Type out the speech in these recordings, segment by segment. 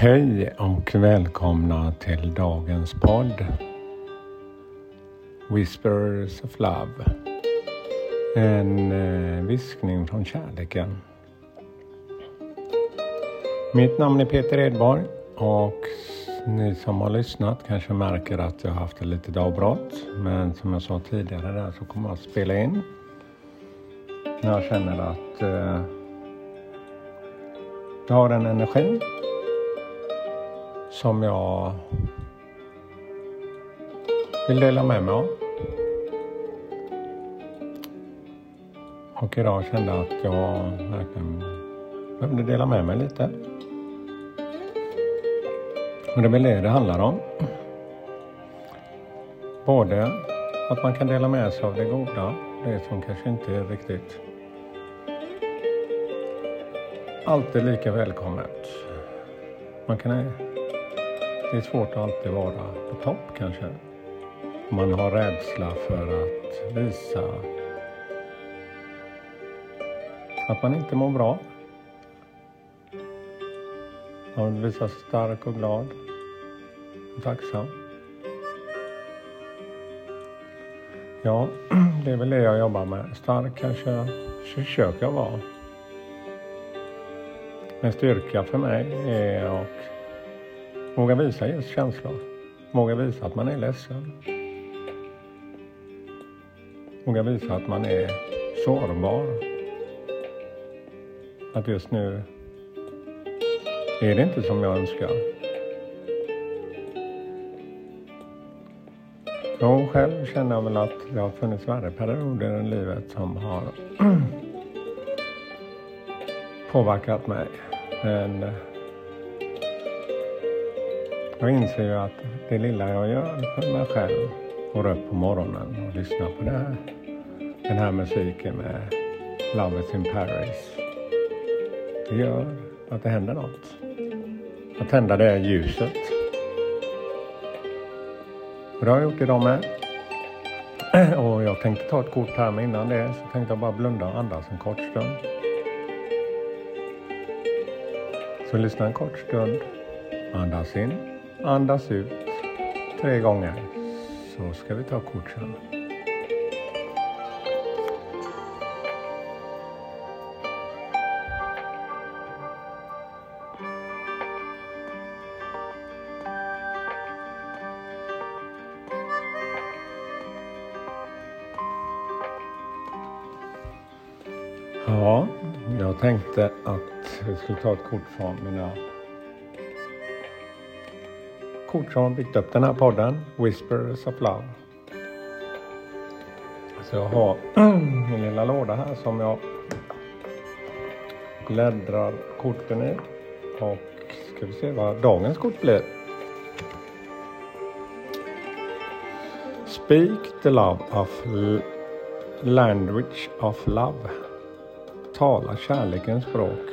Hej och välkomna till dagens podd Whispers of Love. En eh, viskning från kärleken. Mitt namn är Peter Edborg och ni som har lyssnat kanske märker att jag har haft ett litet avbrott. Men som jag sa tidigare där så kommer jag att spela in när jag känner att eh, jag har den energin som jag vill dela med mig av. Och idag kände jag att jag verkligen behövde dela med mig lite. Och det är väl det det handlar om. Både att man kan dela med sig av det goda, det som kanske inte är riktigt alltid lika välkommet. Man kan det är svårt att alltid vara på topp kanske. Man har rädsla för att visa att man inte mår bra. Man vill visa sig stark och glad och tacksam. Ja, det är väl det jag jobbar med. Stark kanske försöker jag vara. Men styrka för mig är att Våga visa just känslor. Våga visa att man är ledsen. Våga visa att man är sårbar. Att just nu är det inte som jag önskar. Jag själv känner väl att det har funnits värre perioder i livet som har påverkat mig. Men jag inser ju att det lilla jag gör för mig själv, går upp på morgonen och lyssnar på det här, den här musiken med Love is in Paris. Det gör att det händer något. Att tända det ljuset. Och det har jag gjort idag med. Och jag tänkte ta ett kort här, men innan det så tänkte jag bara blunda och andas en kort stund. Så lyssna en kort stund. Andas in. Andas ut tre gånger. Så ska vi ta kort sen. Ja, jag tänkte att vi skulle ta ett kort från mina kort som har byggt upp den här podden, Whispers of Love. Så jag har min lilla låda här som jag bläddrar korten i. Och ska vi se vad dagens kort blir. Speak the love of language of love. Tala kärlekens språk.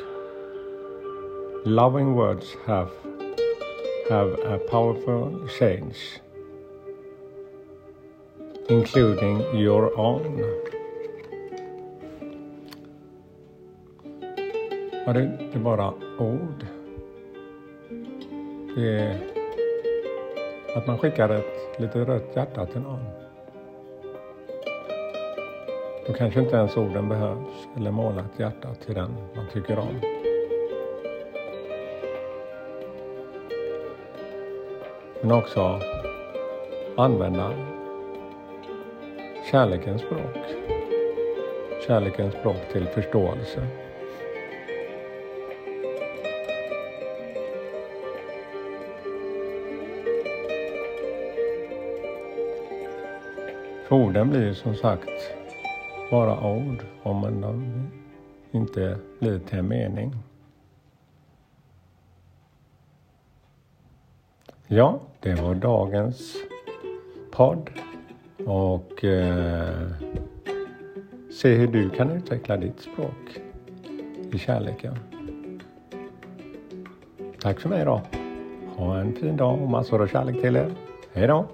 Loving words have have a powerful change, including your own. Och det, är inte bara ord. Det är att man skickar ett lite rött hjärta till någon. Då kanske inte ens orden behövs, eller måla ett hjärta till den man tycker om. Men också använda kärlekens språk. Kärlekens språk till förståelse. För orden blir som sagt bara ord om de inte blir till en mening. Ja, det var dagens podd. Och eh, se hur du kan utveckla ditt språk i kärleken. Tack för mig då. Ha en fin dag och massor av kärlek till er. Hej då!